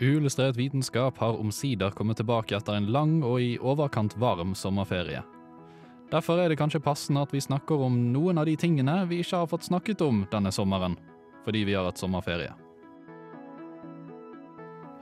Uillustrert vitenskap har omsider kommet tilbake etter en lang og i overkant varm sommerferie. Derfor er det kanskje passende at vi snakker om noen av de tingene vi ikke har fått snakket om denne sommeren, fordi vi har hatt sommerferie.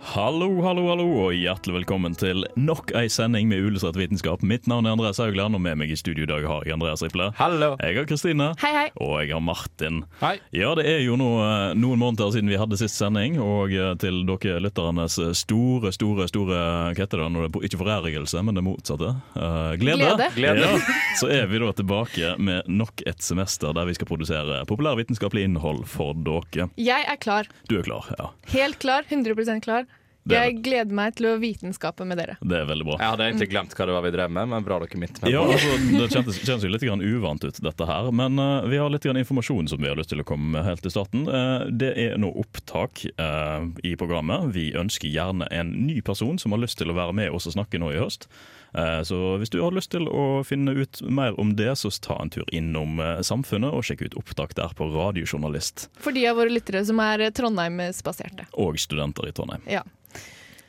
Hallo, hallo, hallo, og hjertelig velkommen til nok ei sending med Uillustrert vitenskap. Mitt navn er Andreas Haugland, og med meg i studio i dag har jeg Andreas Riple. Hallo. Jeg har Kristine. Hei, hei. Og jeg har Martin. Hei. Ja, det er jo nå eh, noen måneder siden vi hadde sist sending, og eh, til dere lytternes store, store, store Hva heter det når det er ikke forærelse, men det motsatte? Uh, glede. Glede. Glede. Ja, så er vi da tilbake med nok et semester der vi skal produsere populærvitenskapelig innhold for dere. Jeg er klar. Du er klar? Ja. Helt klar. 100% klar. Det Jeg gleder meg til å vitenskape med dere. Det er veldig bra. Jeg hadde egentlig glemt hva det var vi drev med, men bra dere minnet meg Ja, altså, Det kjentes, kjennes jo litt grann uvant ut, dette her. Men uh, vi har litt grann informasjon som vi har lyst til å komme med helt til starten. Uh, det er nå opptak uh, i programmet. Vi ønsker gjerne en ny person som har lyst til å være med oss og snakke nå i høst. Eh, så hvis du har lyst til å finne ut mer om det, så ta en tur innom Samfunnet og sjekk ut opptak der på Radiojournalist For de av våre lyttere som er Trondheim-spaserte. og studenter i Trondheim. Ja.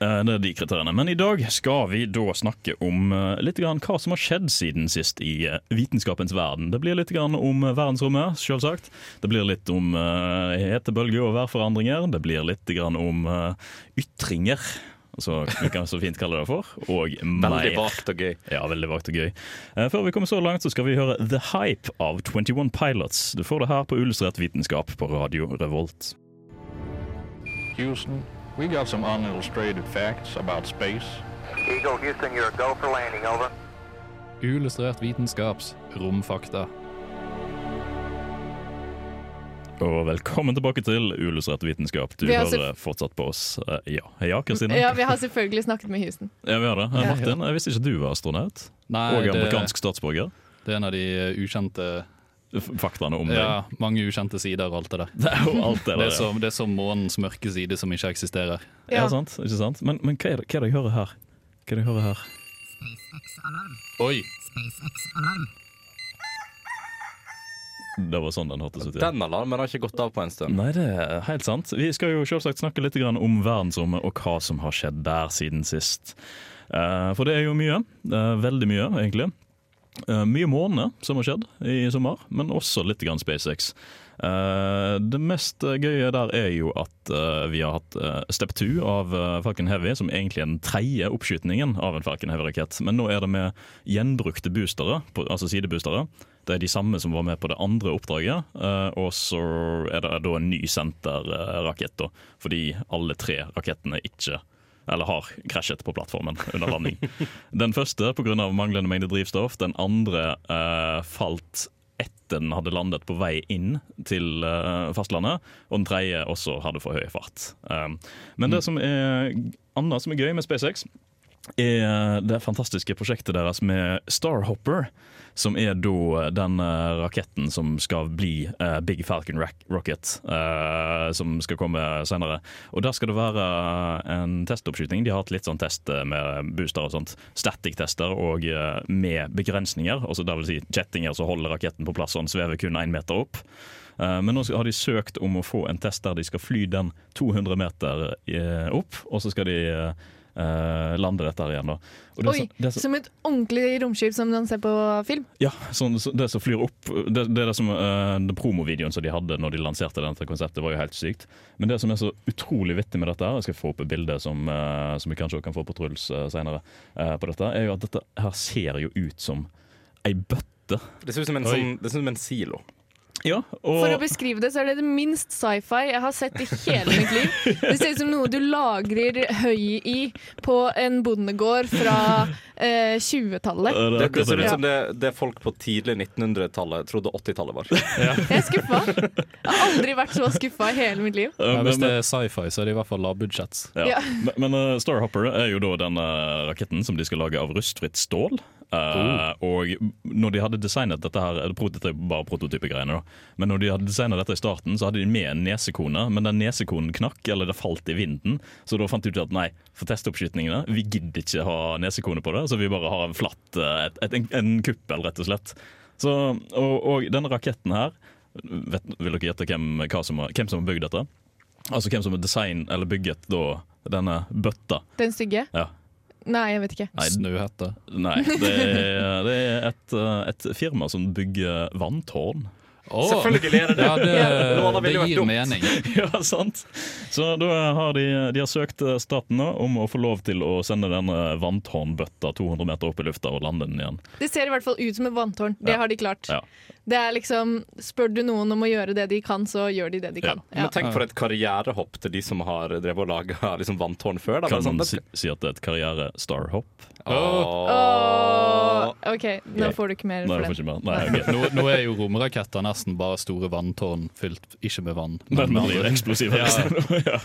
Eh, Det er de kriteriene. Men i dag skal vi da snakke om eh, litt grann hva som har skjedd siden sist i eh, vitenskapens verden. Det blir litt grann om verdensrommet, selvsagt. Det blir litt om uh, hetebølger og værforandringer. Det blir litt grann om ytringer. Altså, vi kan så fint kalle det for. Og mer. Veldig vagt og gøy. Ja, veldig vagt og gøy. Før vi kommer så langt, så skal vi høre The Hype av 21 Pilots. Du får det her på Illustrert vitenskap på Radio Revolt. Houston, we got some unillustrated facts about space. Eagle Houston, you're a go for landing, over. Uillustrert vitenskaps romfakta. Og velkommen tilbake til Uillustrert vitenskap. Du Vi har hører fortsatt på oss. Eh, Ja, ja Kristine? ja, vi har selvfølgelig snakket med Houston. Ja, vi har det. Eh, Martin, jeg visste ikke du var astronaut. Nei, og det, amerikansk statsborger. det er en av de eh, ukjente Faktaene om Ja, mange ukjente sider og alt det der. Det er jo alt det Det der. er som, det er som månens mørke side som ikke eksisterer. Ja, Ja. sant? Ikke sant? Men, men hva, er det, hva er det jeg hører her? Hva er det jeg hører her? Oi! Det var sånn den hørtes ut. Ja. Den alarmen har ikke gått av på en stund. Nei, det er helt sant. Vi skal jo selvsagt snakke litt om verdensrommet og hva som har skjedd der siden sist. Eh, For det er jo mye. Eh, Veldig mye, egentlig. Eh, Mye måne som har skjedd i sommer, men også litt grann SpaceX. Eh, Det mest gøye der er jo at eh, vi har hatt eh, Step 2 av eh, Falcon Heavy, som egentlig er den tredje oppskytingen av en Falcon Heavy-rakett. Men nå er det med gjenbrukte boostere, altså sideboostere. Det er de samme som var med på det andre oppdraget. eh, og så er det da en ny senterrakett, fordi alle tre rakettene ikke eller har krasjet på plattformen under landing. Den første pga. manglende mengde drivstoff. Den andre eh, falt etter den hadde landet på vei inn til eh, fastlandet. Og den tredje også hadde for høy fart. Um, men det som er annet som er gøy med SpaceX, er det fantastiske prosjektet deres med Starhopper. Som er da den eh, raketten som skal bli eh, Big Falcon Rocket, eh, som skal komme senere. Og der skal det være en testoppskyting. De har hatt litt sånn test eh, med booster og sånt. Static-tester og eh, med begrensninger. Altså vil si kjettinger som holder raketten på plass og den svever kun én meter opp. Eh, Men nå har de søkt om å få en test der de skal fly den 200 meter eh, opp, og så skal de eh, eh, lande dette her igjen. da. Og det, Oi, som- det, så, som et ordentlig romskip som man ser på film. ja, så det som flyr opp Det, det er det som uh, Den promovideoen som de hadde når de lanserte dette konseptet, var jo helt sykt. Men det som er så utrolig vittig med dette, her jeg skal få opp et bilde som, uh, som vi kanskje også kan få på Truls uh, senere, eh, på dette, er jo at dette her ser jo ut som ei bøtte. Det ser ut som en, sånn, det ser ut som en silo. Ja, For å beskrive det, så er det det minst sci-fi jeg har sett i hele mitt liv. Det ser ut som noe du lagrer høy i på en bondegård fra eh, 20-tallet. Eh, Det, det ser ut som det, det folk på tidlig 1900-tallet trodde 80-tallet var. Jeg er skuffa. Jeg har aldri vært så skuffa i hele mitt liv. Ja, hvis det er sci-fi, så er det i hvert fall lavbudsjetts. Ja. Ja. Men, men uh, Starhopper er jo da den eh, raketten som de skal lage av rustfritt stål. Eh, Og når de hadde designet dette her eller Dette er bare prototypegreiene, da. Men når de hadde designet dette i starten, så hadde de med en nesekone, men den nesekonen knakk, eller det falt i vinden. Så da fant de ut at nei, for testoppskytingene, vi gidder ikke ha nesekone på det, så vi bare har en flatt eh, et, et, en, en kuppel, rett og slett. Så, og, og denne raketten her vet, Vil dere gjette hvem, som, har- hvem som har bygd dette? Altså hvem som har design eller bygget da denne bøtta. Den stygge? Ja. Nei, jeg vet ikke. Nei, Snøhette. Nei, det er, det er et, eh, et firma som bygger vanntårn. Åh, Selvfølgelig er det det. Ja, det, det, det vært gir dumt. mening. Ja, sant. Så da har de, de har søkt eh, staten nå om å få lov til å sende denne vanntårnbøtta 200 meter opp i lufta og lande den igjen. Det ser i hvert fall ut som et vanntårn. Det Ja. har de klart. Ja. Det er liksom, Spør du noen om å gjøre det de kan, så gjør de det de kan. Ja. Men tenk for et karrierehopp til de som har drevet og laga liksom vanntårn før. Da. Kan sånn, man si, si at det er et karriere-starhopp? Åh, OK, nå får du ikke mer Nei, for det. får den. Nei, ok. Nå, nå er jo romraketter nesten bare store vanntårn fylt ikke med vann. Men med blir andre- eksplosive. Ja. ja.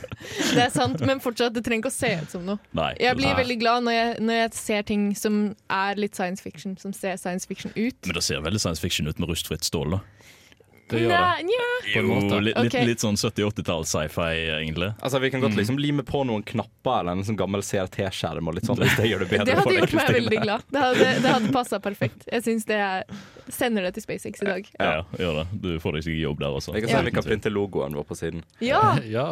Det er sant, men fortsatt, det trenger ikke å se ut som noe. Nei. Jeg blir Nei. veldig glad når jeg, når jeg ser ting som er litt science fiction, som ser science fiction ut. Men det ser veldig science fiction ut med rustfritt stål, da. Det gjør det. Nei, en måte. litt, litt, litt sånn 70-80-talls sci-fi, egentlig. Altså, Vi kan godt liksom lime på noen knapper eller en sånn gammel CRT-skjerm. og litt sånn, hvis Det gjør det bedre Det for hadde gjort meg veldig glad. Det hadde, det hadde passa perfekt. Jeg synes det er Sender det til SpaceX i dag. Ja, gjør det. Du får deg sikkert jobb der også. Jeg kan se om vi kan printe logoen vår på siden. Ja! Ja.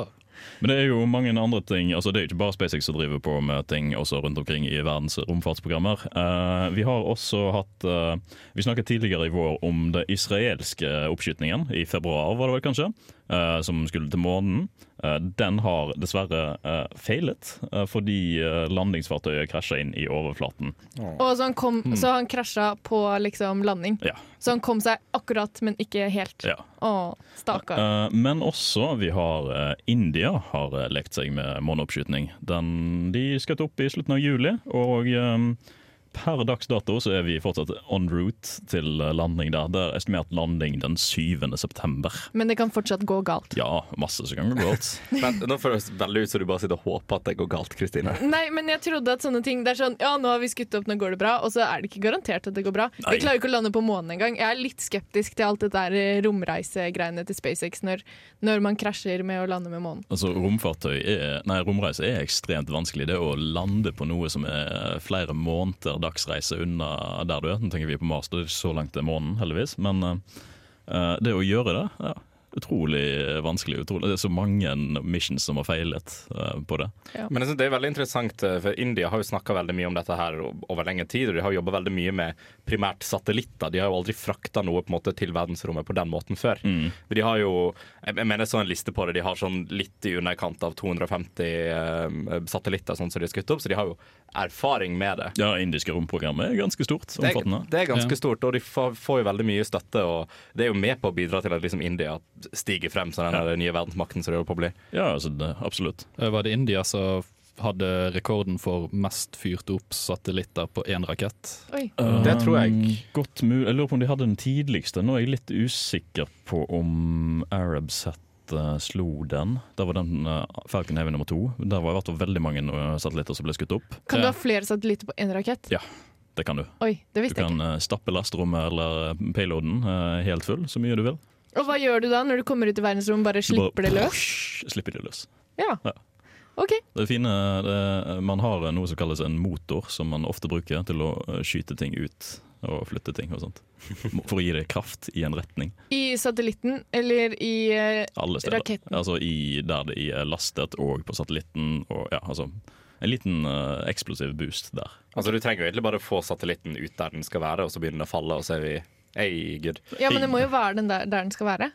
Men det er jo mange andre ting altså Det er jo ikke bare SpaceX som driver på med ting også rundt omkring i verdens romfartsprogrammer. Uh, vi har også hatt uh, Vi snakket tidligere i vår om det israelske oppskytningen. I februar, var det vel kanskje? Eh, som skulle til månen. Uh, den har dessverre uh, feilet fordi landingsfartøyet krasja inn i overflaten. Og så han, kom, så han krasja på liksom landing. Ja. Så han kom seg akkurat, men ikke helt. ja. Oh, stakkar. Eh, men også vi har India har lekt seg med måneoppskyting. De skjøt opp i slutten av juli, og per dags dato så er vi fortsatt on route til landing der. Det er estimert landing den 7. september. Men det kan fortsatt gå galt. Ja, masse som kan gå galt. Men Nå føles det veldig ut som du bare sitter og håper at det går galt. Kristine Nei, men jeg trodde at sånne ting Det er sånn Ja, nå har vi skutt opp, nå går det bra. Og så er det ikke garantert at det går bra. Nei. Vi klarer ikke å lande på månen engang. Jeg er litt skeptisk til alt det der eh, romreisegreiene til SpaceX når, når man krasjer med å lande med månen. Altså romfartøy er, nei, Romreise er ekstremt vanskelig. Det å lande på noe som er flere måneder dagsreise unna der du er. Nå tenker vi på Mars, det er ikke så langt til månen, heldigvis. Men eh, det å gjøre det, ja, utrolig vanskelig. Utrolig. Det er så mange missions som har feilet eh, på det. Men jeg synes det er veldig interessant, eh, for India har jo snakka veldig mye om dette her over lenge tid. og De har jobba veldig mye med primært satellitter. De har jo aldri frakta noe på en måte til verdensrommet på den måten før. Mm. Men de har jo jeg mener så en liste på det. De har sånn litt i underkant av 250 eh, satellitter sånn som de har skutt opp, så de har jo erfaring med det. Ja, indiske romprogrammet er ganske stort. Det er, det er ganske Ja. stort, og de får, får jo veldig mye støtte. Og det er jo med på å bidra til at liksom India stiger frem som den Ja. nye verdensmakten som de holder på å bli. Ja, altså, det, absolutt. Eh, Var det India som hadde rekorden for mest fyrt opp satellitter på én rakett? Oi. Det tror jeg. Um, Godt mulig. Jeg lurer på om de hadde den tidligste. Nå er jeg litt usikker på om Arabset eh, slo den. Der var den uh, Falcon Heavy nummer to. Der var det veldig mange satellitter som ble skutt opp. Kan du ha flere satellitter på én rakett? Ja. Det kan du. Oi, det Du kan ikke. stappe lasterommet eller payloaden helt full, så mye du vil. Og hva gjør du da når du kommer ut i verdensrommet? Bare slipper bare- det løs? Slipper det løs. Ja. Ja. OK. Det fine, det, Man har noe som kalles en motor, som man ofte bruker til å eh, skyte ting ut og flytte ting og sånt. For å gi det kraft i en retning. I satellitten eller i eh, Alle steder. Raketten. Altså i, der det er lastet, og på satellitten. Og ja, altså en liten uh, eksplosiv boost der. Altså Du trenger jo egentlig bare å få satellitten ut der den skal være, og så begynner den å falle, og så er vi hey, good. Ja, men det må jo være den der, der den skal være.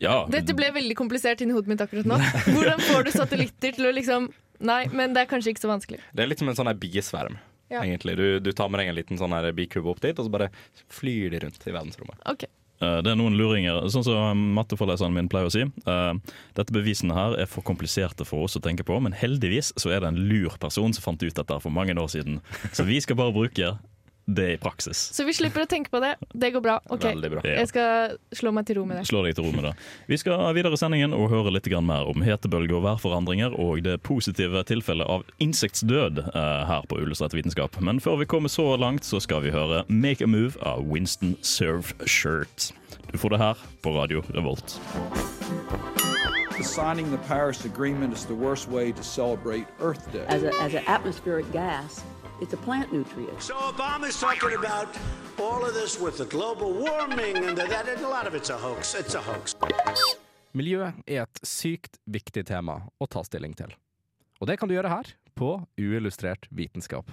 Ja, Dette ble veldig komplisert inni hodet mitt akkurat nå. Hvordan får du satellitter til å liksom Nei, men det er kanskje ikke så vanskelig. Det er litt som en sånn biesverm. Ja. egentlig. Du, du tar med deg en liten sånn her bikube opp dit, og så bare flyr de rundt i verdensrommet. Ok. Eh, Det er noen luringer, sånn som matteforeleseren min pleier å si. eh, Dette bevisene her er for kompliserte for oss å tenke på, men heldigvis så er det en lur person som fant ut dette for mange år siden. Så vi skal bare bruke det i praksis. Så vi slipper å tenke på det. Det går bra. Ok, bra. Jeg skal slå meg til ro med det. Slå deg til ro med det. Vi skal videre i sendingen og høre litt mer om hetebølger og værforandringer og det positive tilfellet av insektsdød eh, her på Ullestrett vitenskap. Men før vi kommer så langt, så skal vi høre 'Make a Move' av Winston Surfshirt. Du får det her på Radio Revolt. Signing the Paris Agreement is the worst way to celebrate Earth Day. As, a, as an atmospheric gas, it's a plant nutrient. So Obama's talking about all of this with the global warming and that, and a lot of it's a hoax. It's a hoax. Miljø er et sykt viktig tema å ta stilling til. Og det kan du gjøre her, på Uillustrert vitenskap.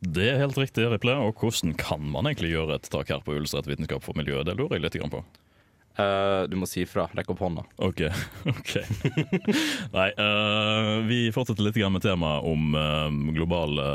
Det er helt riktig, Riple. Og hvordan kan man egentlig gjøre et tak her på Uillustrert vitenskap for miljøet? Det lurer jeg litt på. Eh, du må si ifra. Rekk opp hånda. OK. ok. Nei, uh, vi fortsetter litt med temaet om uh, globale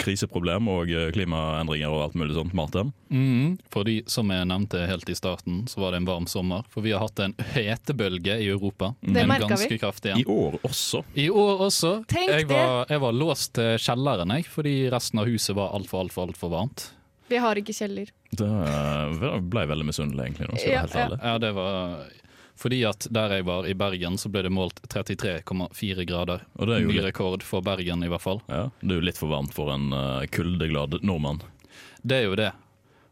kriseproblem og klimaendringer og alt mulig sånt, Martin. Mhm, fordi, som jeg nevnte helt i starten, så var det en varm sommer. For vi har hatt en hetebølge i Europa. Det en merka ganske vi. kraftig I år også. I år også. Tenk jeg, var, jeg var låst til kjelleren, jeg, fordi resten av huset var altfor, altfor, altfor varmt. Vi har ikke kjeller. Det eh, ble jeg veldig misunnelig, egentlig. Nå, Ja, ja. Ja, det var fordi at der jeg var i Bergen, så ble det målt 33,4 grader. Og det er jo Ny litt, rekord for Bergen, i hvert fall. ja, det er jo litt for varmt for en uh, kuldeglad nordmann. Det er jo det.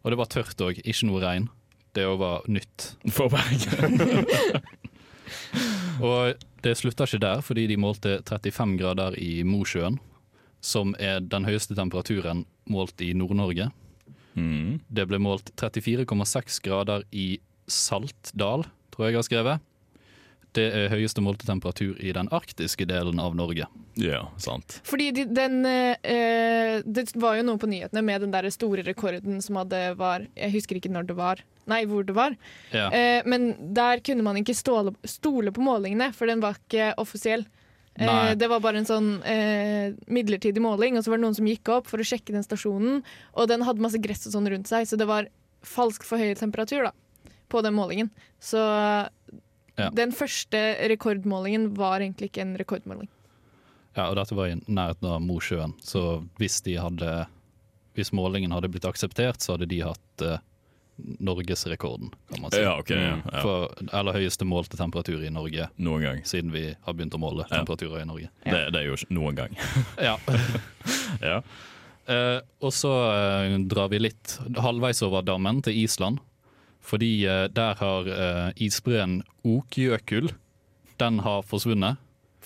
Og det var tørt òg, ikke noe regn. Det òg var nytt. For Bergen. Og det slutta ikke der, fordi de målte 35 grader i Mosjøen, som er den høyeste temperaturen målt i Nord-Norge. Mm. Det ble målt 34,6 grader i Saltdal, tror jeg jeg har skrevet. Det er høyeste målte temperatur i den arktiske delen av Norge. Ja, sant. Fordi de, den eh, Det var jo noe på nyhetene med den der store rekorden som hadde var Jeg husker ikke når det var. Nei, hvor det var. Ja. Eh, men der kunne man ikke stole, stole på målingene, for den var ikke offisiell. Eh, Nei. det var bare en sånn eh, midlertidig måling, og så var det noen som gikk opp for å sjekke den stasjonen, og den hadde masse gress og sånn rundt seg, så det var falsk for høy temperatur da, på den målingen. Så Ja. den første rekordmålingen var egentlig ikke en rekordmåling. Ja, og dette var i nærheten av Mosjøen, så hvis de hadde Hvis målingen hadde blitt akseptert, så hadde de hatt eh, norgesrekorden, kan man si. Ja, okay, Ja, Mm. ja. For, eller høyeste målte temperatur i Norge, Noen gang. siden vi har begynt å måle Ja. temperaturer i Norge. Det, det er jo ikke noen gang. Ja. Ja. Eh, og så uh, drar vi litt halvveis over dammen til Island. Fordi uh, der har isbreen Okjøkul Den har forsvunnet.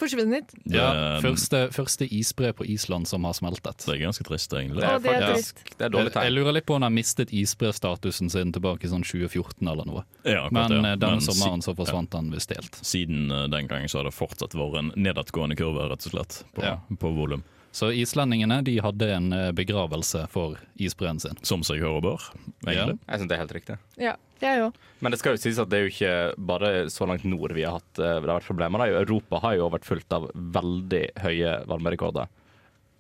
Forsvunnet. Ja, første, første isbre på Island som har smeltet. Det er ganske trist, egentlig. Det er, det er faktisk, trist. det er Jeg, tegn. jeg jeg, lurer litt på om han har mistet isbrestatusen sin tilbake i sånn 2014 eller noe. Ja, akkurat, Men ja. eh, denne Men sommeren så forsvant han visst helt. Siden uh, den gang så har det fortsatt vært en nedadgående kurve, rett og slett, på, Ja. på volum. Så islendingene de hadde en eh, begravelse for isbreen sin. Som seg hør og bør, egentlig. Jeg syns det er helt riktig. Ja, jeg òg. Men det skal jo sies at det er jo ikke bare så langt nord vi har hatt eh, det har vært problemer. Da. Europa har jo vært fullt av veldig høye varmerekorder.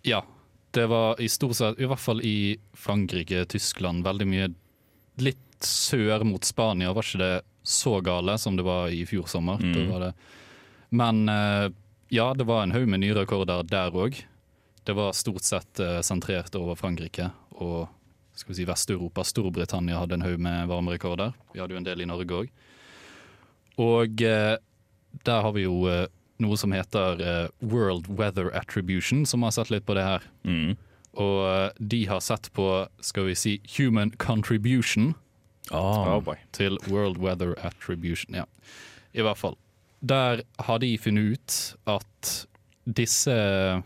Ja, det var i stort sett, i hvert fall i Frankrike, Tyskland, veldig mye litt sør mot Spania. Var ikke det så gale som det var i fjor sommer. Mm. Det var det. Men eh, ja, det var en haug med nye rekorder der òg. Det var stort sett eh, sentrert over Frankrike og skal vi si Vest-Europa. Storbritannia hadde en haug med varmerekorder. Vi hadde jo en del i Norge òg. Og eh, der har vi jo eh, noe som heter eh, World Weather Attribution, som har sett litt på det her. Mm. Og eh, de har sett på, skal vi si, human contribution Ah, Oh til World Weather Attribution. Ja, i hvert fall. Der har de funnet ut at disse,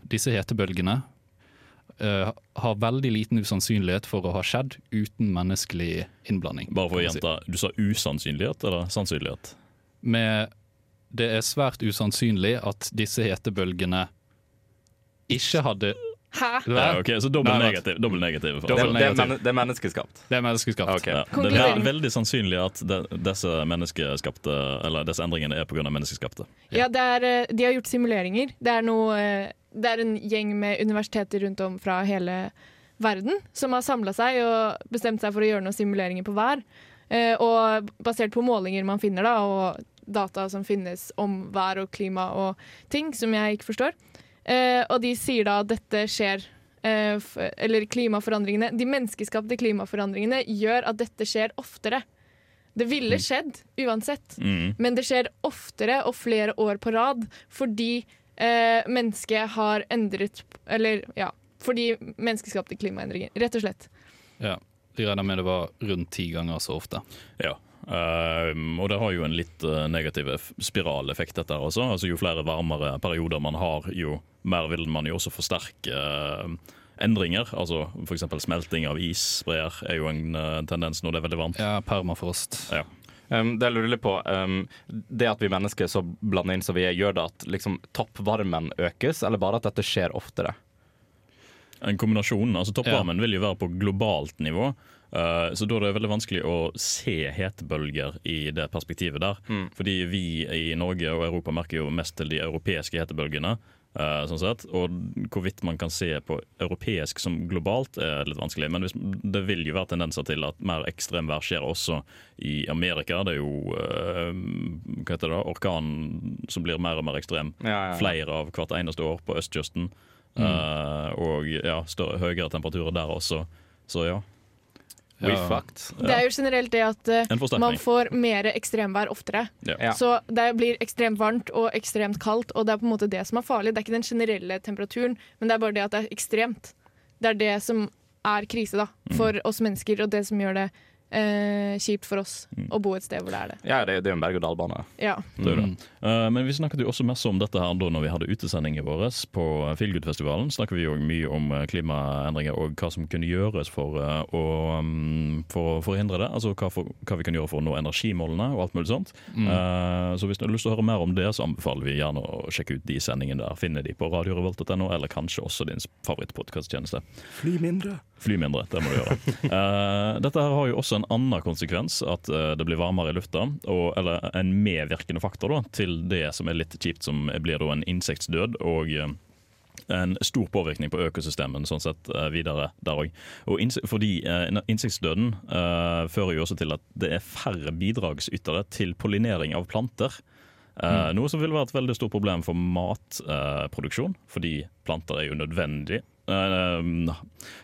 disse hetebølgene eh, har veldig liten usannsynlighet for å ha skjedd uten menneskelig innblanding. bare for å gjenta, si. du sa usannsynlighet eller sannsynlighet? Med Det er svært usannsynlig at disse hetebølgene ikke hadde Hæ? Ja, okay, Så dobbel negativ. Dobbelt negativ Det, det, det er menneskeskapt. Det er menneskeskapt. Okay. Ja, det er veldig sannsynlig at de, disse menneskeskapte Eller disse endringene er pga. menneskeskapte. Ja, det er, eh, de har gjort simuleringer. Det er, noe, eh, det er en gjeng med universiteter rundt om fra hele verden som har samla seg og bestemt seg for å gjøre noen simuleringer på hver. Eh, og basert på målinger man finner, da, og data som finnes om vær og klima og ting som jeg ikke forstår. Eh, og de sier da at dette skjer eh, f Eller klimaforandringene De menneskeskapte klimaforandringene gjør at dette skjer oftere. Det ville skjedd uansett. Mm. Men det skjer oftere og flere år på rad fordi eh, mennesket har endret Eller ja, fordi menneskeskapte klimaendringer, rett og slett. Ja. De regner med det var rundt ti ganger så ofte. Ja. Ehm, og det har jo en litt eh, negativ spiraleffekt, dette her også. Altså, jo flere varmere perioder man har, jo mer vil man jo også forsterke eh, endringer. Altså F.eks. smelting av isbreer er jo en eh, tendens når det er veldig varmt. Ja, permafrost. Ja. Um, det jeg lurer litt på, um, det at vi mennesker så blander inn som vi er, gjør det at liksom, toppvarmen økes, eller bare at dette skjer oftere? En kombinasjon. altså Toppvarmen vil jo være på globalt nivå. Eh, så da er det veldig vanskelig å se hetebølger i det perspektivet der. Fordi vi i Norge og Europa merker jo mest til de europeiske hetebølgene. eh, sånn sett, Og hvorvidt man kan se på europeisk som globalt er litt vanskelig. Men det vil jo være tendenser til at mer ekstremvær skjer også i Amerika. Det er jo eh, hva heter det, orkan som blir mer og mer ekstrem. Ja, ja, ja. Flere av hvert eneste år på østkysten. Eh, og ja, større, høyere temperaturer der også. Så ja. We Ja. fucked. Det er jo generelt det at eh, man får mer ekstremvær oftere. Ja. Ja. Så det blir ekstremt varmt og ekstremt kaldt, og det er på en måte det som er farlig. Det er ikke den generelle temperaturen, men det er bare det at det er ekstremt. Det er det som er krise da, for oss mennesker, og det som gjør det eh, kjipt for oss å bo et sted hvor det er det. Ja, det, det er jo en berg-og-dal-bane. Ja. Det. Eh, men vi snakket jo også mest om dette her da når vi hadde utesendinger våre på Feelgood-festivalen. Snakket vi jo mye om eh, klimaendringer og hva som kunne gjøres for, uh, å, um, for å forhindre det. Altså hva, for, hva vi kan gjøre for å nå energimålene og alt mulig sånt. Eh, så hvis du har lyst til å høre mer om det, så anbefaler vi gjerne å sjekke ut de sendingene der. Finne de på radiorevolt.no, eller kanskje også din favorittpodkasttjeneste. Fly mindre. Fly mindre, det må du gjøre. Eh, dette her har jo også en annen konsekvens, at eh, det blir varmere i lufta. Og, eller en medvirkende faktor da, til det som er litt kjipt, som blir da en insektdød. og eh, en stor påvirkning på økosystemet sånn sett eh, videre der òg. Fordi eh, insektdøden eh, fører jo også til at det er færre bidragsytere til pollinering av planter. Eh, Noe som vil være et veldig stort problem for matproduksjon, fordi planter er jo nødvendig. Eh,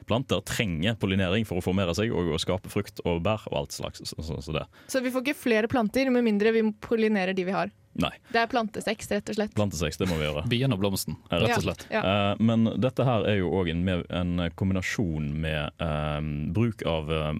planter trenger pollinering for å formere seg og å skape frukt og bær og alt slags. Så, så, så. Så vi får ikke flere planter med mindre vi pollinerer de vi har. Nei. Det er plantesex, rett og slett. Plantesex, det må vi gjøre. Bien og blomsten, rett og slett. ja. Eh, men dette her er jo òg en, en kombinasjon med uh, bruk av uh,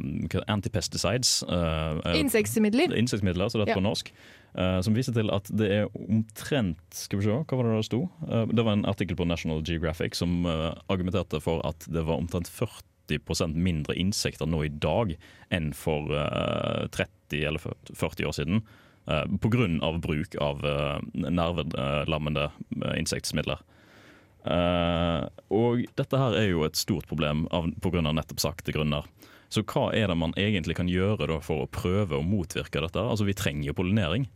antipesticides. Uh, Insektmidler. Insektmidler, så det er Ja. på norsk. eh, som viser til at det er omtrent Skal vi se, hva var det det sto? Eh, det var en artikkel på National Geographic som eh, argumenterte for at det var omtrent 40% mindre insekter nå i dag enn for eh, 30 eller 40 år siden. Uh, Pga. bruk av uh, nervelammende uh, insektmidler. Uh, og dette her er jo et stort problem pga. nettopp sakte grunner. Så hva er det man egentlig kan gjøre da for å prøve å motvirke dette? Altså Vi trenger jo pollinering.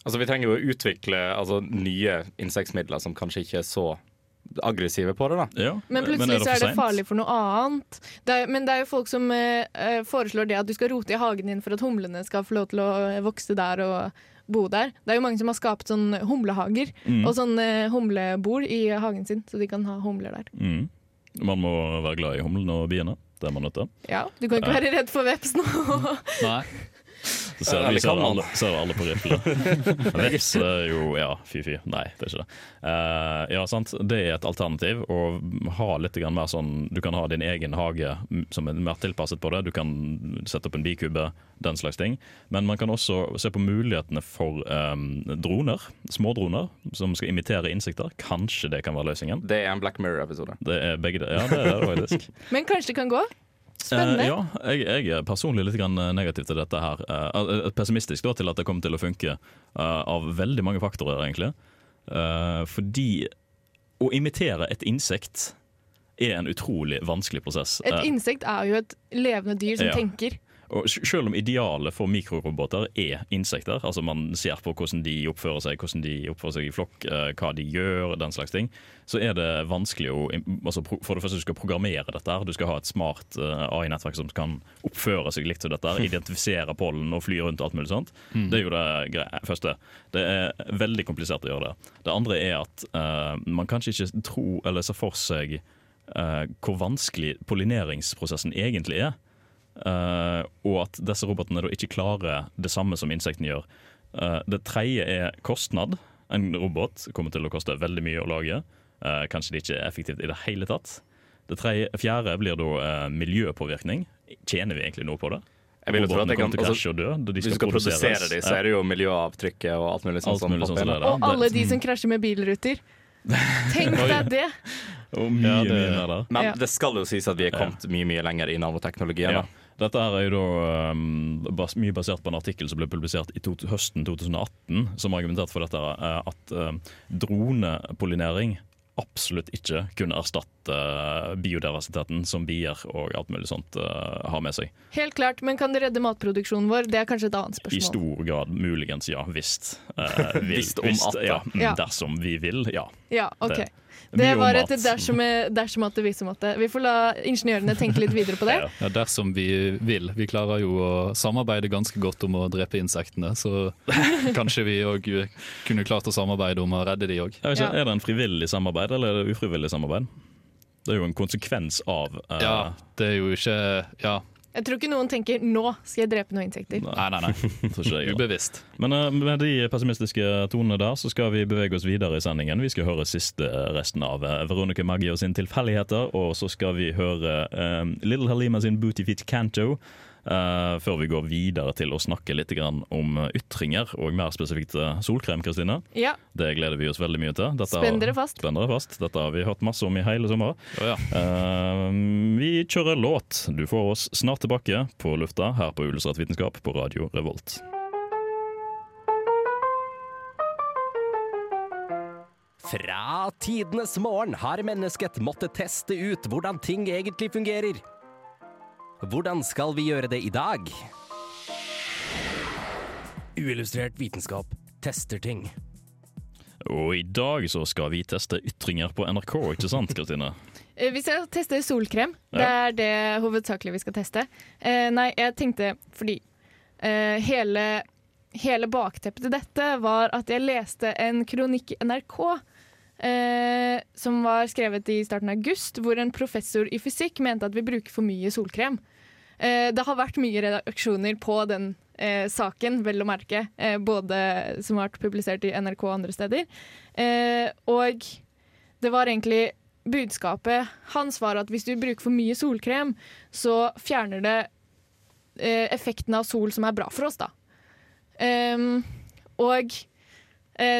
Altså, vi trenger jo å utvikle altså, nye insektmidler som kanskje ikke er så aggressive på det. da. Ja, Men plutselig så er det for sent? farlig for noe annet. Det er, men det er jo folk som eh, eh, foreslår det at du skal rote i hagen din for at humlene skal få lov til å eh, vokse der og bo der. Det er jo mange som har skapt sånn humlehager Mm. og sånn eh, humlebord i hagen sin, så de kan ha humler der. Mm. Man må være glad i humlene og biene. Det er man nødt til. Ja, Du kan ikke være redd for veps nå. Nei. Så ser, vi ser kan alle, ser alle på rifle. Veps er jo Ja, fy-fy. Nei, det er ikke det. Uh, ja, sant? Det er et alternativ. Å ha litt mer sånn Du kan ha din egen hage som er mer tilpasset på det. Du kan sette opp en bikube, den slags ting. Men man kan også se på mulighetene for um, droner. Smådroner som skal imitere insekter. Kanskje det kan være løsningen. Det er en Black Mirror-episode. Det er begge det. Ja, det er det faktisk. Men kanskje det kan gå? Spennende. Eh, ja, jeg, jeg er personlig litt grann negativ til dette her. Eh, pessimistisk da, til at det kommer til å funke eh, av veldig mange faktorer, egentlig. Eh, fordi å imitere et insekt er en utrolig vanskelig prosess. Et Eh, insekt er jo et levende dyr som Ja. tenker. Og selv om idealet for mikroroboter er insekter, altså man ser på hvordan de oppfører seg, hvordan de oppfører seg i flokk, eh, hva de gjør, den slags ting, så er det vanskelig å altså, For det første, du skal programmere dette. her Du skal ha et smart eh, AI-nettverk som kan oppføre seg likt som dette. her, Identifisere pollen og fly rundt og alt mulig sånt. Det er jo det greia, første. Det er veldig komplisert å gjøre det. Det andre er at uh, man kanskje ikke tror eller ser for seg uh, hvor vanskelig pollineringsprosessen egentlig er. Eh, og at disse robotene da ikke klarer det samme som insektene gjør. Uh, det tredje er kostnad. En robot kommer til å koste veldig mye å lage. Uh, kanskje det ikke er effektivt i det hele tatt. Det tredje, fjerde blir da eh, miljøpåvirkning. Tjener vi egentlig noe på det? Jeg vil jo tro at det kan, altså, krasje og dø. da de hvis du skal produsere dem, så er det jo miljøavtrykket og alt mulig sånn Alt mulig sånn inn. det er. Og alle de som krasjer med bilruter. Tenk deg det! Og mye, Ja, det- mye mer der. Men Ja. det skal jo sies at vi er kommet mye mye lenger i nanoteknologien. Ja, da. Dette her er jo da um, bas mye basert på en artikkel som ble publisert i to høsten 2018, som argumenterte for dette uh, at uh, dronepollinering absolutt ikke kunne erstatte uh, biodiversiteten som bier og alt mulig sånt har med seg. Helt klart, men kan det redde matproduksjonen vår? Det er kanskje et annet spørsmål. I stor grad muligens, ja. Visst. Visst om at ja, mm, Ja. Dersom vi vil, ja. Ja, ok. Det- Det, var et dersom, dersom at det at det. Vi får la ingeniørene tenke litt videre på det. Ja. Ja, dersom vi vil. Vi klarer jo å samarbeide ganske godt om å drepe insektene, så kanskje vi òg kunne klart å samarbeide om å redde de òg. Er det en frivillig samarbeid, eller er det ufrivillig samarbeid? Det er jo en konsekvens av uh... Ja, det er jo ikke Ja, Jeg tror ikke noen tenker 'nå skal jeg drepe noen insekter'. Nei, nei, nei. tror ikke jeg. Ubevisst. Men uh, med de pessimistiske tonene der, så skal vi bevege oss videre i sendingen. Vi skal høre siste eh, resten av eh, Veronica Maggio sin Tilfeldigheter, og så skal vi høre eh, Little Halima sin Booty Feet Canto. Eh, før vi går videre til å snakke litt grann om eh, ytringer, og mer spesifikt eh, solkrem, Kristine. Ja, Det gleder vi oss veldig mye til. Dette Spenn dere fast. Spenn fast. Dette har vi hørt masse om i hele sommer. Oh, ja. Eh, vi kjører låt. Du får oss snart tilbake på lufta her på Illustrert vitenskap på Radio Revolt. Fra tidenes morgen har mennesket måttet teste ut hvordan ting egentlig fungerer. Hvordan skal vi gjøre det i dag? Uillustrert vitenskap tester ting. Og i dag så skal vi teste ytringer på NRK, ikke sant Kristine? Eh, Vi skal teste solkrem. Det er det hovedsakelig vi skal teste. Eh, nei, jeg tenkte fordi eh, hele, hele bakteppet til dette var at jeg leste en kronikk i NRK eh, som var skrevet i starten av august, hvor en professor i fysikk mente at vi bruker for mye solkrem. Eh, det har vært mye redaksjoner på den eh, saken, vel å merke, eh, både som har vært publisert i NRK og andre steder. Eh, og det var egentlig budskapet hans var at hvis du bruker for mye solkrem, så fjerner det effekten av sol som er bra for oss, da. Um, og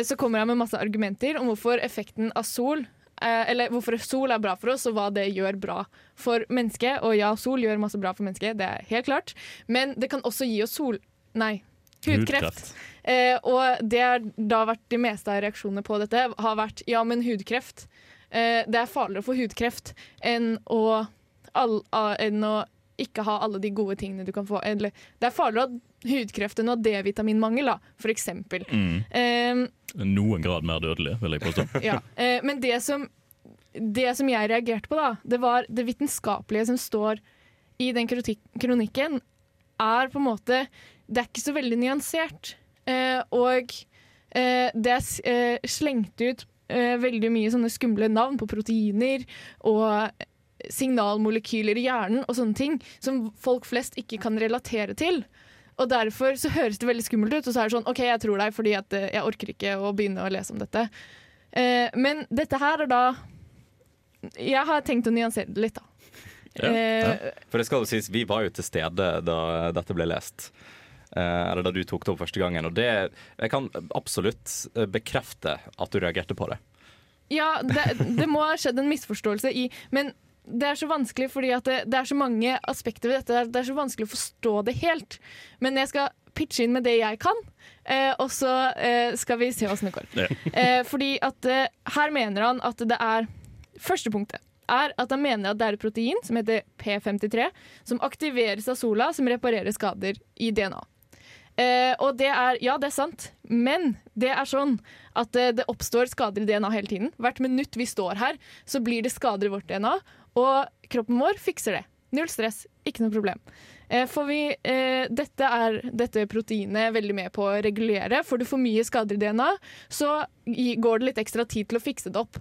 så kommer jeg med masse argumenter om hvorfor effekten av sol eh, eller hvorfor sol er bra for oss, og hva det gjør bra for mennesket. Og ja, sol gjør masse bra for mennesket, det er helt klart. Men det kan også gi oss sol... Nei. Hudkreft. Eh, og det har da vært de meste av reaksjonene på dette, har vært ja, men hudkreft. Eh, det er farligere for hudkreft enn å, all, enn å ikke ha alle de gode tingene du kan få. Eller, det er farligere å hudkreft enn å ha D-vitaminmangel, eksempel. Mm. Eh, Noen grad mer dødelig, vil jeg påstå. ja. eh, men det som, det som jeg reagerte på, da, det var det vitenskapelige som står i den kronikken, er på en måte Det er ikke så veldig nyansert. Eh, og eh, det er slengt ut eh, veldig mye sånne skumle navn på proteiner og signalmolekyler i hjernen og sånne ting som folk flest ikke kan relatere til. Og derfor så høres det veldig skummelt ut, og så er det sånn OK, jeg tror deg fordi at eh, jeg orker ikke å begynne å lese om dette. Eh, men dette her er da Jeg har tenkt å nyansere det litt, da. Eh, For det skal jo sies, vi var jo til stede da dette ble lest. Eh, eller da du tok det opp første gangen. Og det, jeg kan absolutt bekrefte at du reagerte på det. Ja, det, det må ha skjedd en misforståelse i Men det er så vanskelig fordi at det, det er så mange aspekter ved dette. Det er, så vanskelig å forstå det helt. Men jeg skal pitche inn med det jeg kan, eh, og så eh, skal vi se åssen det går. Ja. Eh, fordi at eh, her mener han at det er Første punktet er at han mener at det er et protein som heter P53, som aktiveres av sola, som reparerer skader i DNA. Eh, og det er, ja, det er sant, men det er sånn at eh, det oppstår skader i DNA hele tiden. Hvert minutt vi står her, så blir det skader i vårt DNA, og kroppen vår fikser det. Null stress, ikke noe problem. Eh, for vi, eh, dette er dette proteinet veldig med på å regulere. Får du for mye skader i DNA, så går det litt ekstra tid til å fikse det opp.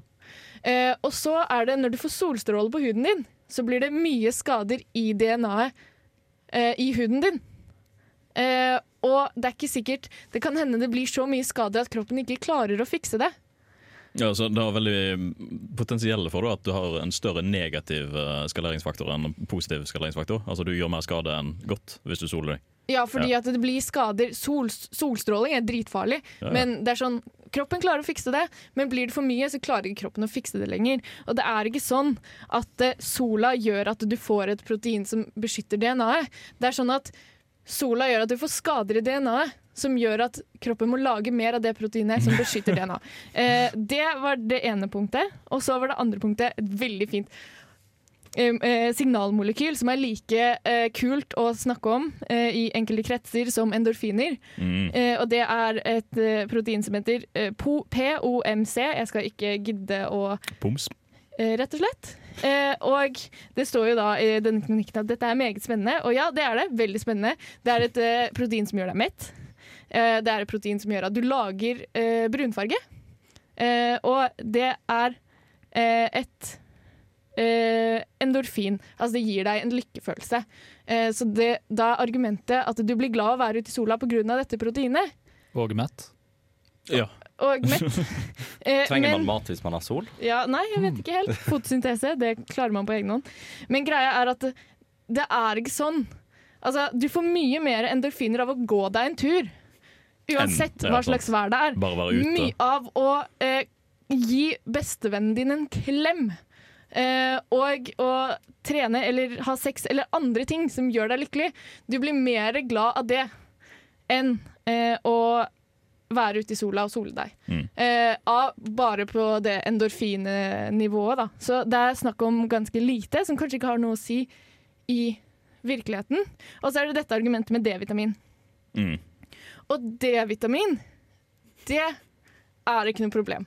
Eh, og så er det når du får solstråle på huden din, så blir det mye skader i DNA-et eh, i huden din. Eh, og det er ikke sikkert Det kan hende det blir så mye skader at kroppen ikke klarer å fikse det. Ja, så Det har veldig potensielle for da, at du har en større negativ eh, skaleringsfaktor enn en positiv skaleringsfaktor. Altså Du gjør mer skade enn godt hvis du soler deg. Ja, fordi at det blir skader. Sol, solstråling er dritfarlig, Ja, ja. men det er sånn Kroppen klarer å fikse det, men blir det for mye, så klarer ikke kroppen å fikse det lenger. Og det er ikke sånn at eh, sola gjør at du får et protein som beskytter DNA-et. Det er sånn at sola gjør at du får skader i DNA-et, som gjør at kroppen må lage mer av det proteinet som beskytter DNA. Eh, det var det ene punktet. Og så var det andre punktet et veldig fint eh, signalmolekyl som er like eh, kult å snakke om eh, i enkelte kretser som endorfiner. Mm. Eh, og det er et eh, protein som heter POMC. Jeg skal ikke gidde å Poms. eh, rett og slett. Eh, og det står jo da i denne kronikken at dette er meget spennende. Og ja, det er det. Veldig spennende. Det er et eh, protein som gjør deg mett. Eh, det er et protein som gjør at du lager eh, brunfarge. Eh, og det er eh, et eh, endorfin. Altså det gir deg en lykkefølelse. Eh, så det, da er argumentet at du blir glad av å være ute i sola pga. dette proteinet. Og mett. Ja. Og mett. Eh, Trenger men- man mat hvis man har sol? ja, nei, jeg vet ikke helt. Fotosyntese, det klarer man på egen hånd. Men greia er at det, det er ikke sånn. Altså, du får mye mer endorfiner av å gå deg en tur. Uansett hva slags vær det er. Mye av å eh, gi bestevennen din en klem. Eh, og å trene eller ha sex eller andre ting som gjør deg lykkelig. Du blir mer glad av det enn eh, å være ute i sola og sole deg. Mm. Eh, bare på det endorfinnivået, da. Så det er snakk om ganske lite, som kanskje ikke har noe å si i virkeligheten. Og så er det dette argumentet med D-vitamin. Mm. Og D-vitamin, det er ikke noe problem.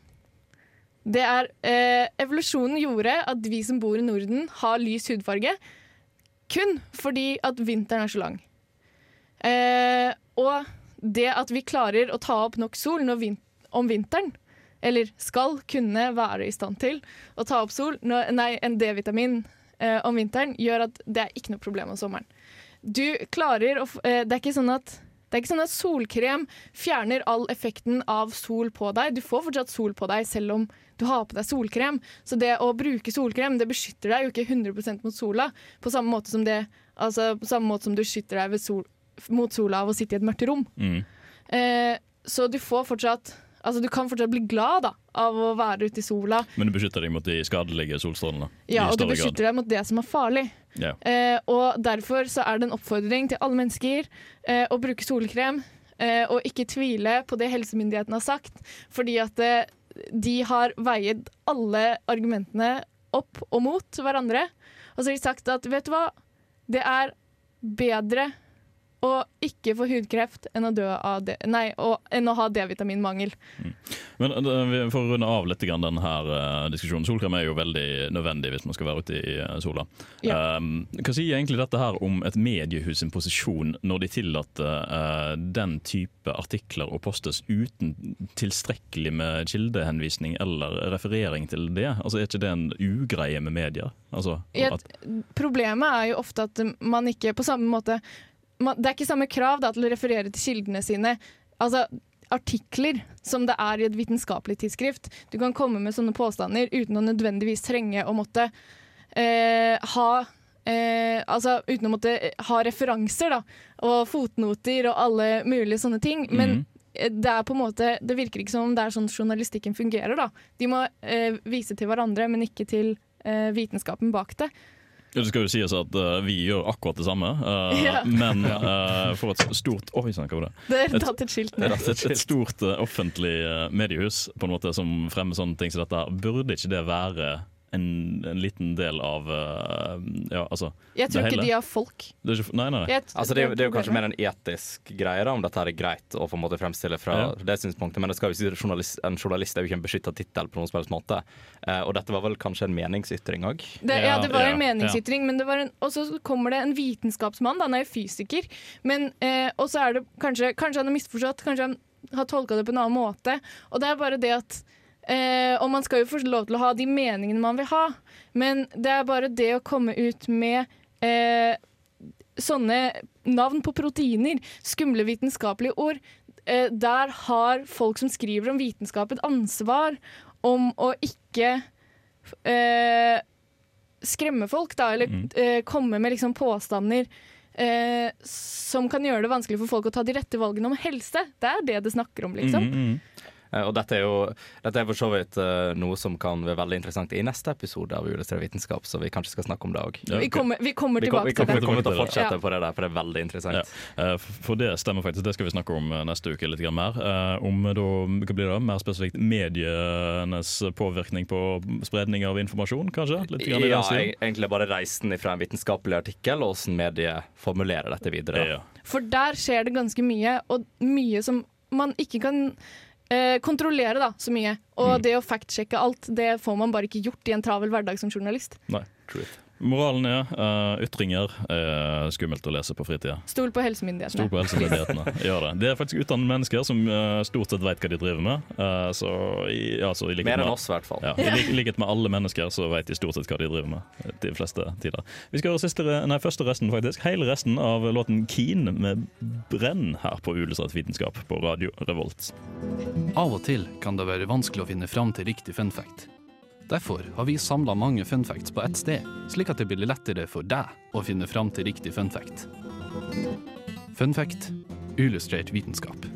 Det er eh, Evolusjonen gjorde at vi som bor i Norden, har lys hudfarge kun fordi at vinteren er så lang. Eh, og det at vi klarer å ta opp nok sol vin om vinteren, eller skal kunne være i stand til å ta opp sol, når, nei, en D-vitamin eh, om vinteren, gjør at det er ikke noe problem om sommeren. Du klarer å eh, Det er ikke sånn at det er ikke sånn at solkrem fjerner all effekten av sol på deg. Du får fortsatt sol på deg selv om du har på deg solkrem. Så det å bruke solkrem det beskytter deg jo ikke 100% mot sola. På samme måte som, det, altså, på samme måte som du skytter deg ved sol, mot sola av å sitte i et mørkt rom. Mm. Eh, så du får fortsatt Altså du kan fortsatt bli glad da, av å være ute i sola. Men du beskytter deg mot de skadelige solstrålene? Ja, og du beskytter beskytter deg mot det som er farlig. Ja. Eh, og derfor så er det en oppfordring til alle mennesker eh, å bruke solkrem. Eh, og ikke tvile på det helsemyndighetene har sagt, fordi at eh, de har veiet alle argumentene opp og mot hverandre. Og så har de sagt at vet du hva, det er bedre å ikke få hudkreft enn å, det, nei, å, enn å ha D-vitaminmangel. Men for vi får runde av litt grann denne her, eh, diskusjonen. Solkrem er jo veldig nødvendig hvis man skal være ute i eh, sola. Ja. Um, hva sier egentlig dette her om et mediehus sin posisjon når de tillater eh, den type artikler å postes uten tilstrekkelig med kildehenvisning eller referering til det? Altså Er ikke det en ugreie med medier? Altså, at, Problemet er jo ofte at man ikke på samme måte man, Det er ikke samme krav da, til å referere til kildene sine. Altså artikler som det er i et vitenskapelig tidsskrift. Du kan komme med sånne påstander uten å nødvendigvis trenge å måtte eh, ha eh, altså uten å måtte ha referanser da, og fotnoter og alle mulige sånne ting. Men mm -hmm. det er på en måte, det virker ikke som om det er sånn journalistikken fungerer. da. De må eh, vise til hverandre, men ikke til eh, vitenskapen bak det. Det skal jo sies at uh, vi gjør akkurat det samme, uh, Ja. men uh, for et stort Oi sann, hva var det? Det er tatt et skilt ned. et, et stort eh, offentlig eh, mediehus på en måte som fremmer sånne ting som dette, burde ikke det være en, en liten del av uh, Ja, altså Jeg tror det ikke hele? de har folk. det er ikke, Nei, nei. nei. Altså, det, er det er jo kanskje mer en etisk greie, da, om dette er greit å på en måte fremstille fra Ja. det synspunktet. Men det skal jo si journalist, en journalist er jo ikke en beskytta tittel på noen som helst måte. Uh, og dette var vel kanskje en meningsytring òg? ja, det var Ja, en ja, meningsytring, men det var en, og så kommer det en vitenskapsmann, da, han er jo fysiker, men, uh, og så er det kanskje, kanskje han har misforstått, kanskje han har tolka det på en annen måte. Og det er bare det at eh, Og man skal jo få lov til å ha de meningene man vil ha, men det er bare det å komme ut med eh, sånne navn på proteiner, skumle vitenskapelige ord, eh, der har folk som skriver om vitenskap et ansvar om å ikke eh, skremme folk, da, eller Mm. eh, komme med liksom påstander eh, som kan gjøre det vanskelig for folk å ta de rette valgene om helse. Det er det det snakker om, liksom. Mm, mm. Eh, Og dette er jo dette er for så vidt eh, noe som kan være veldig interessant i neste episode av Uillustrert vitenskap, så vi kanskje skal snakke om det òg. Ja, Vi kommer, vi kommer Vi, kom, vi, tilbake kommer, til det. Vi kommer til å fortsette Ja. på det der, for det er veldig interessant. Ja. Eh, For det stemmer faktisk, det skal vi snakke om neste uke litt mer. Om da, hva blir det, mer spesifikt medienes påvirkning på spredning av informasjon, kanskje? Litt grann i Ja, den egentlig bare reisen fra en vitenskapelig artikkel, og hvordan mediet formulerer dette videre. Ja. For der skjer det ganske mye, og mye som man ikke kan eh, kontrollere da, så mye. Og Mm. det å factsjekke alt, det får man bare ikke gjort i en travel hverdag som journalist. Nei. Moralen er uh, ytringer er skummelt å lese på fritida. Stol på helsemyndighetene. Stol på helsemyndighetene. Gjør det. Det er faktisk utdannede mennesker som uh, stort sett vet hva de driver med. Uh, så i, altså, i Mer enn oss, i hvert fall. Ja, I lik- likhet med alle mennesker så vet de stort sett hva de driver med. De fleste tider. Vi skal høre siste, nei, første resten, faktisk. Hele resten av låten 'Keen' med Brenn her på Uillustrert vitenskap på Radio Revolt. Av og til kan det være vanskelig å finne fram til riktig fun fact. Derfor har vi samla mange funfacts på ett sted, slik at det blir lettere for deg å finne fram til riktig funfact. Funfact Fun illustrert vitenskap.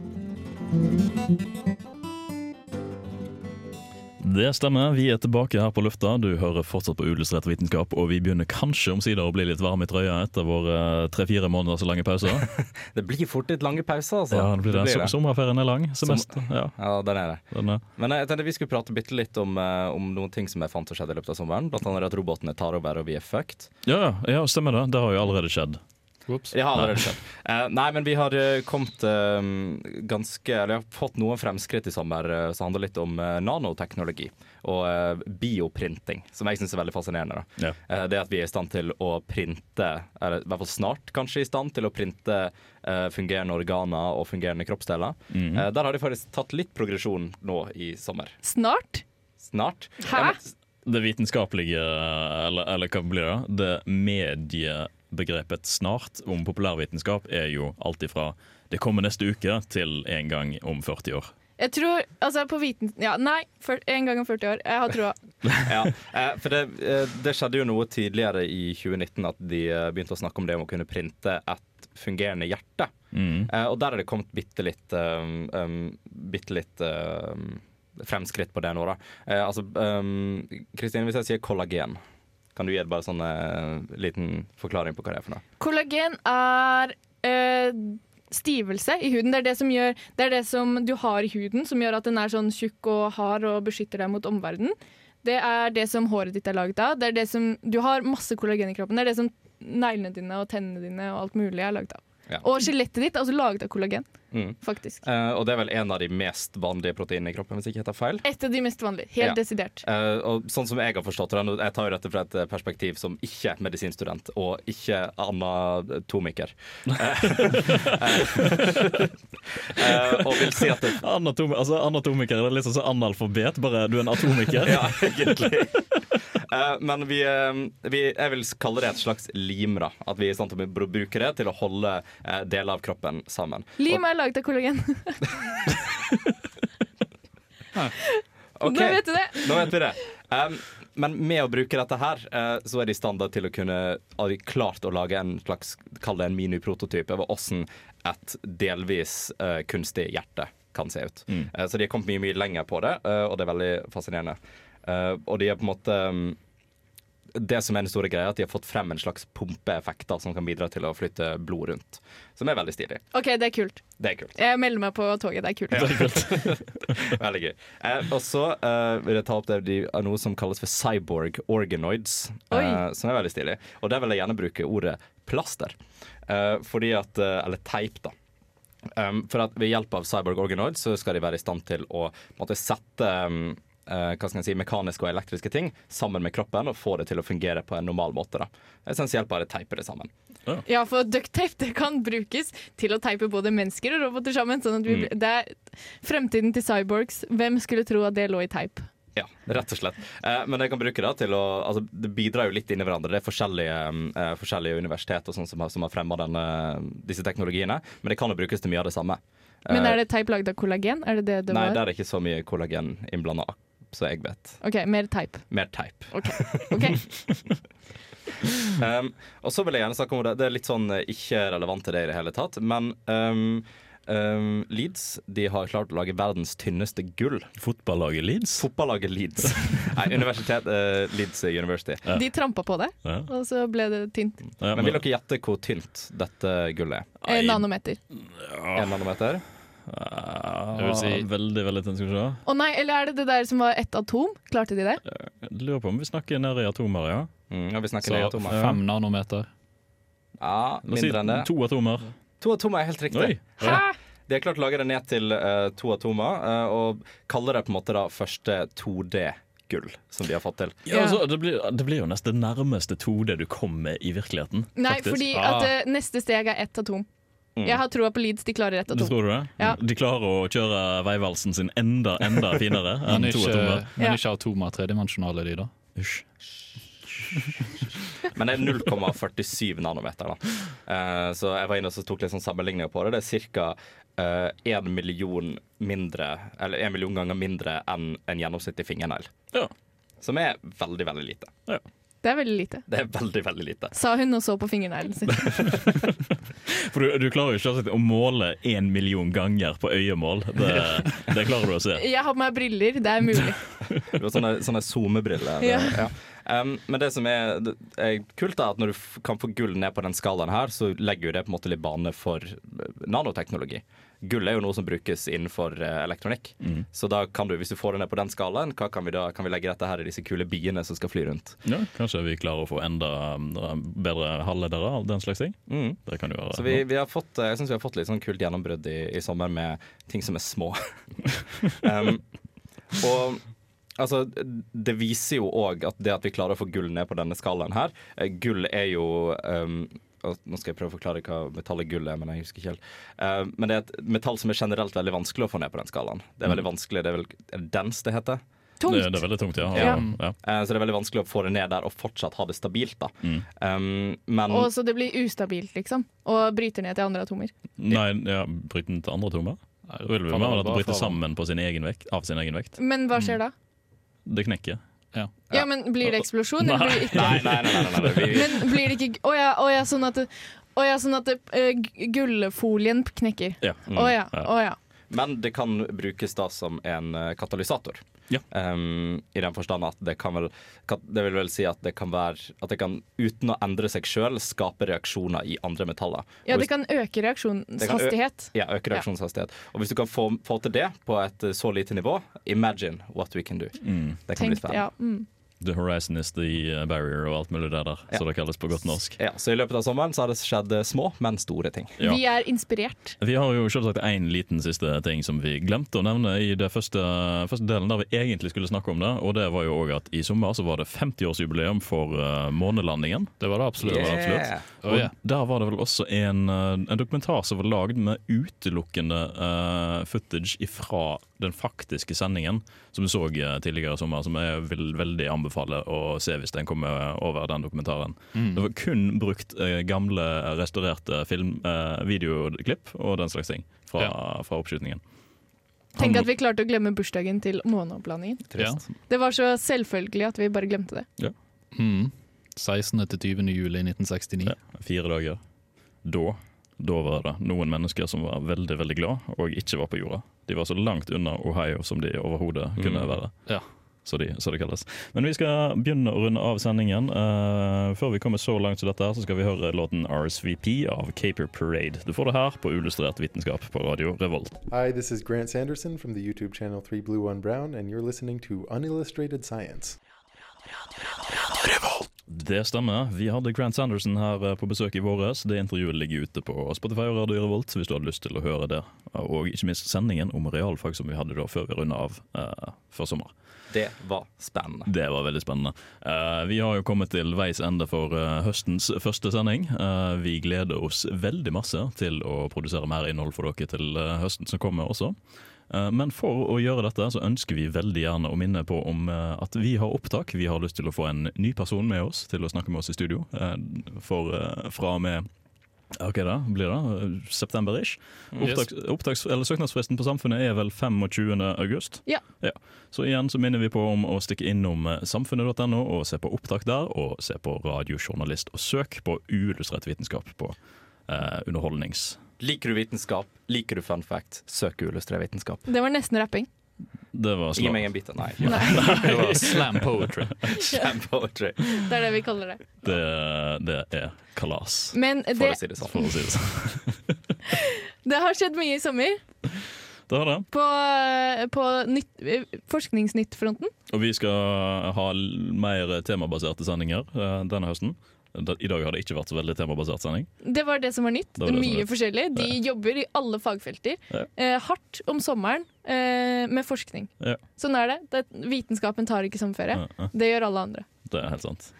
Det stemmer, vi er tilbake her på lufta. Du hører fortsatt på Uillustrert vitenskap, og vi begynner kanskje omsider å bli litt varme i trøya etter våre tre-fire måneder så lange pauser. Det blir fort litt lange pauser, altså. Ja, det blir det. So- Sommerferien er lang. Semester. Ja, Ja, den er det. den er. Men jeg tenkte vi skulle prate bitte litt om, eh, om noen ting som jeg fant og skjedde i løpet av sommeren. Blant annet at robotene tar over og vi er fucked. Ja, ja, stemmer det. Det har jo allerede skjedd. Skjedd. Eh, nei, men vi har eh, kommet eh, ganske Eller har fått noen fremskritt i sommer eh, som handler litt om nanoteknologi og bioprinting, som jeg syns er veldig fascinerende. Da. Ja. Eh, det at vi er i stand til å printe, eller i hvert fall snart kanskje i stand til å printe fungerende organer og fungerende kroppsdeler. Mm -hmm. der har de faktisk tatt litt progresjon nå i sommer. Snart? Snart. Hæ? Det vitenskapelige, eller, eller hva blir det? Det mediebegrepet snart om populærvitenskap er jo alt ifra det kommer neste uke til en gang om 40 år. Jeg tror Altså, på viten... Ja, nei, for, en gang om 40 år. Jeg har troa. ja, eh, for det, eh, det skjedde jo noe tidligere i 2019 at de eh, begynte å snakke om det om å kunne printe et fungerende hjerte. Mm. Eh, og der er det kommet bitte litt, um, um, bitte litt um, fremskritt på det nå, da. Eh, altså, um, Kristine, hvis jeg sier kollagen, kan du gi bare sånn eh, liten forklaring på hva det er for noe? Kollagen er øh, stivelse i huden. Det er det, som gjør, det er det som du har i huden, som gjør at den er sånn tjukk og hard og beskytter deg mot omverdenen. Det er det som håret ditt er laget av. Det er det som, du har masse kollagen i kroppen. Det er det som neglene dine og tennene dine og alt mulig er laget av. Ja. Og skjelettet ditt er også laget av kollagen, Mm. faktisk. Eh, og det er vel en av de mest vanlige proteinene i kroppen, hvis jeg ikke tar feil. Et av de mest vanlige. Helt Ja. desidert. Eh, og sånn som jeg har forstått det, jeg tar jo dette fra et eh, perspektiv som ikke er medisinstudent og ikke anatomiker. Eh, og vil si at det, Anatom altså, anatomiker det er litt sånn analfabet, bare du er en atomiker. Ja, egentlig. Eh, men vi, eh, vi, jeg vil kalle det et slags lim. da At vi er i stand til å bruke det til å holde eh, deler av kroppen sammen. Lim er laget av kollagen. okay. Nå vet du det. Nå vet vi det. Um, men med å bruke dette her, eh, så er de i stand til å kunne Har de klart å lage en slags Kall det en miniprototyp over åssen et delvis eh, kunstig hjerte kan se ut. Mm. Eh, så de har kommet mye, mye lenger på det, eh, og det er veldig fascinerende. Eh, og de er på en måte um, det som er den store greia, er at de har fått frem en slags pumpeeffekt da, som kan bidra til å flytte blod rundt. Som er veldig stilig. OK, det er kult. Det er kult. Jeg melder meg på toget. Det er kult. Veldig gøy. Uh, og så uh, vil jeg ta opp det, de, noe som kalles for cyborg organoids, Oi. eh, som er veldig stilig. Og der vil jeg gjerne bruke ordet plaster. Eh, fordi at Eller teip, da. Um, for at Ved hjelp av cyborg organoids så skal de være i stand til å på en måte, sette um, hva skal jeg si, mekaniske og elektriske ting sammen med kroppen og få det til å fungere på en normal måte. da. Essensielt bare teipe det sammen. Ja, for ducktape det kan brukes til å teipe både mennesker og roboter sammen. Sånn at vi, Mm. Det er fremtiden til cyborgs. Hvem skulle tro at det lå i teip? Ja, rett og slett. Eh, men jeg kan bruke det til å altså, Det bidrar jo litt inn i hverandre. Det er forskjellige, eh, forskjellige universitet og sånn som har, som har fremma disse teknologiene. Men det kan jo brukes til mye av det samme. Men Eh, er det teip laget av kollagen? Er det det det Nei, var? der er ikke så mye kollagen innblanda, så jeg vet. OK, mer teip. Mer teip. OK. ok. Um, og så vil jeg gjerne snakke om det. Det er litt sånn eh, ikke relevant til det i det hele tatt. Men um, um, Leeds de har klart å lage verdens tynneste gull. Fotballaget Leeds? Fotballaget Leeds. Nei, universitet uh, Leeds University. Ja. De trampa på det, Ja. og så ble det tynt. Ja, Men vil dere gjette hvor tynt dette gullet er? En nanometer. En nanometer? Jeg vil si- Veldig, veldig tent, Skal vi se. Å nei, eller er det det der som var ett atom? Klarte de det? Jeg lurer på om vi snakker ned i atomer, ja. Mm, ja, vi snakker Så negatomer. fem nanometer. Ja, La oss si mindre enn det. to atomer. To atomer er helt riktig. Oi. Hæ? De har klart å lage det ned til eh, to atomer, eh, og kaller det på en måte da første 2D-gull som de har fått til. Ja, altså, det, blir, det blir jo nesten det nærmeste 2D du kommer i virkeligheten. Nei, faktisk. fordi Ah. at eh, neste steg er ett atom. Mm. Jeg har troa på Leeds, de klarer ett Du Det tror du det? Ja. De klarer å kjøre veivalsen sin enda, enda finere enn to og atomer. men Ja. ikke atomer tredimensjonale, de, da. Hysj. Men det er 0,47 nanometer. da. Uh, så jeg var inne og så tok litt sånn sammenligninger på det. Det er ca. én million mindre, eller en million ganger mindre enn en gjennomsnittlig fingernegl. Ja. Som er veldig, veldig lite. Det er veldig lite. Det er veldig, veldig lite. Sa hun og så på fingerneglen sin. For du, du klarer jo ikke å måle én million ganger på øyemål. Det, det klarer du å se. Jeg har på meg briller, det er mulig. du har sånne, sånne zoomebriller. Ja. Ja. Um, men det som er, det er kult, er at når du kan få gull ned på den skalaen her, så legger jo det på en måte litt bane for eh, nanoteknologi. Gull er jo noe som brukes innenfor elektronikk. elektronikk. Så da kan du, hvis du får det ned på den skalaen, hva kan vi da kan vi legge dette her i disse kule biene som skal fly rundt? Ja, kanskje vi klarer å få enda um, bedre halvledere av den slags ting. Mm. Det kan jo være Så vi, vi har fått, eh, jeg synes vi har fått litt sånn kult gjennombrudd i, i sommer med ting som er små. um, og altså, det viser jo òg at det at vi klarer å få gull ned på denne skalaen her eh, Gull er jo um, Nå skal jeg prøve å forklare hva metallet gull er, men jeg husker ikke helt. Uh, men det er et metall som er generelt veldig vanskelig å få ned på den skalaen. Det er veldig vanskelig, det er vel er det dens det heter? Tungt. Det, det er veldig tungt, ja. Ja. ja. Uh, så det er veldig vanskelig å få det ned der og fortsatt ha det stabilt. da. Mm. Um, men Og så det blir ustabilt, liksom. Og bryter ned til andre atomer. Nei, ja, bryter den til andre atomer? Nei, Det vil være være at det bryter sammen på sin egen vekt, av sin egen vekt. Men hva skjer da? Det knekker. Ja. Ja, men Blir det eksplosjon, eller blir det ikke? Nei, nei, nei. nei, nei, nei. Men blir det ikke Å ja, oh, ja, sånn at oh, ja, sånn at eh, gullfolien knekker. Ja. Å ja, Ja. å ja. Men det kan brukes da som en eh, katalysator. Ja. Um, I den forstand at det kan vel Det vil vel si at det kan være At det kan uten å endre seg sjøl skape reaksjoner i andre metaller. Ja, hvis, det kan øke reaksjonshastighet. ja, øke reaksjonshastighet. Og hvis du kan få, få til det på et eh, så lite nivå, imagine what we can do. Mm. Det kan bli Tenkt, spennende. ja. Mm. The horizon is the uh, barrier og alt mulig det der, Ja. som det kalles på godt norsk. Ja, så i løpet av sommeren så har det skjedd eh, små, men store ting. Ja. Vi er inspirert. Vi har jo selvsagt én liten siste ting som vi glemte å nevne i det første, første delen der vi egentlig skulle snakke om det. Og det var jo òg at i sommer så var det 50-årsjubileum for uh, månelandingen. Det var det absolutt. Det var det absolutt. Og Oh, yeah. der var det vel også en, uh, en dokumentar som var lagd med utelukkende uh, footage fra den faktiske sendingen som du så uh, tidligere i sommer, som jeg vil veldig anbefale å se hvis den kommer over den dokumentaren. Det var kun brukt uh, gamle, restaurerte film, eh, videoklipp og den slags ting fra, fra oppskytingen. Tenk at vi klarte å glemme bursdagen til måneopplandingen. Ja. Det var så selvfølgelig at vi bare glemte det. Mm. 16. til 20. juli 1969. Ja, fire dager. Da, da var det noen mennesker som var veldig veldig glad og ikke var på jorda. De var så langt unna Ohio som de overhodet kunne Mm. være. Ja. Så, de, så det kalles. Men vi skal begynne å runde av sendingen. Uh, før vi kommer så langt som dette, her, så skal vi høre låten RSVP av Caper Parade. Du får det her på Ullustrert vitenskap på radio Revolt. Hi, this is Grant Sanderson from the YouTube channel 3 Blue 1 Brown, and you're listening to Unillustrated Science. Det stemmer. Vi hadde Grant Sanderson her eh, på besøk i våres. Det intervjuet ligger ute på Spotify og Radio Revolt hvis du hadde lyst til å høre det. Og ikke minst sendingen om realfag som vi hadde da før vi runda av eh, før sommer. Det var spennende. Det var veldig spennende. Eh, vi har jo kommet til veis ende for eh, høstens første sending. Eh, vi gleder oss veldig masse til å produsere mer innhold for dere til eh, høsten som kommer også. Eh, Men for å gjøre dette så ønsker vi veldig gjerne å minne på om eh, at vi har opptak. Vi har lyst til å få en ny person med oss til å snakke med oss i studio. eh, For fra og med Ok da, blir det? September-ish. Yes. Opptaks, opptaks, eller Søknadsfristen på Samfunnet er vel 25. august. Ja. Så igjen så minner vi på om å stikke innom samfunnet.no og se på opptak der, og se på radiojournalist og søk på uillustrert vitenskap på eh, underholdnings... Liker du vitenskap, liker du fun fact, søk uillustrert vitenskap. Det var nesten rapping. Det var Gi meg en bit. Nei. Det var slam poetry. Slam poetry. Det er det vi kaller det. Det, det er kalas, Men For å si det sånn. for å si det sånn. det har skjedd mye i sommer Det har det. på, på nytt, forskningsnytt-fronten. Og vi skal ha mer temabaserte sendinger eh, denne høsten. I dag har det ikke vært så veldig temabasert sending. Det var det som var nytt. Det var som var Mye forskjellig. De jobber i alle fagfelter. Ja. Eh, hardt om sommeren eh, med forskning. Ja. Sånn er det. det. Vitenskapen tar ikke sommerferie. Ja, ja. Det gjør alle andre. Det er helt sant.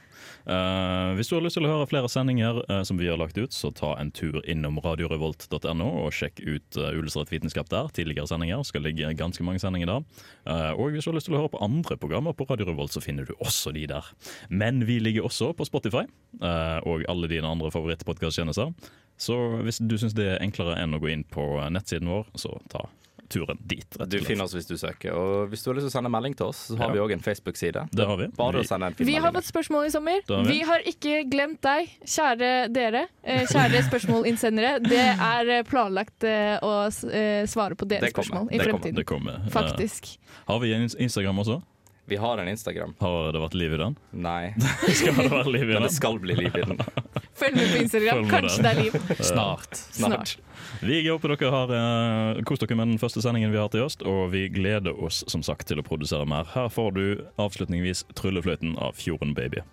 Eh, hvis du har lyst til å høre flere sendinger eh, som vi har lagt ut, så ta en tur innom radiorevolt.no og sjekk ut uh, Uillustrert vitenskap der. Tidligere sendinger skal ligge ganske mange sendinger der. Eh, og hvis du har lyst til å høre på andre programmer på Radio Revolt, så finner du også de der. Men vi ligger også på Spotify eh, og alle dine andre favorittpodkasttjenester. Så hvis du syns det er enklere enn å gå inn på nettsiden vår, så ta turen dit. rett Du og slett. finner oss hvis du søker. Og hvis du har lyst til å sende melding til oss, så har Ja. vi òg en Facebook-side. Det har vi. Bare Vi- å sende en fin Vi har fått spørsmål i sommer. Har vi. Vi har ikke glemt deg, kjære dere. Eh, kjære spørsmålinnsendere. Det er planlagt eh, å eh, svare på deres spørsmål i Det kommer. fremtiden. Det kommer. Faktisk. har vi en Instagram også? Vi har en Instagram. Har det vært liv i den? Nei, Skal det være liv i den? men det skal bli liv i den. Følg med på Instagram. Med Kanskje det er liv. Snart. Snart. Vi håper dere har uh, kost dere med den første sendingen vi har til høst, og vi gleder oss som sagt til å produsere mer. Her får du avslutningsvis 'Tryllefløyten' av Fjorden Baby.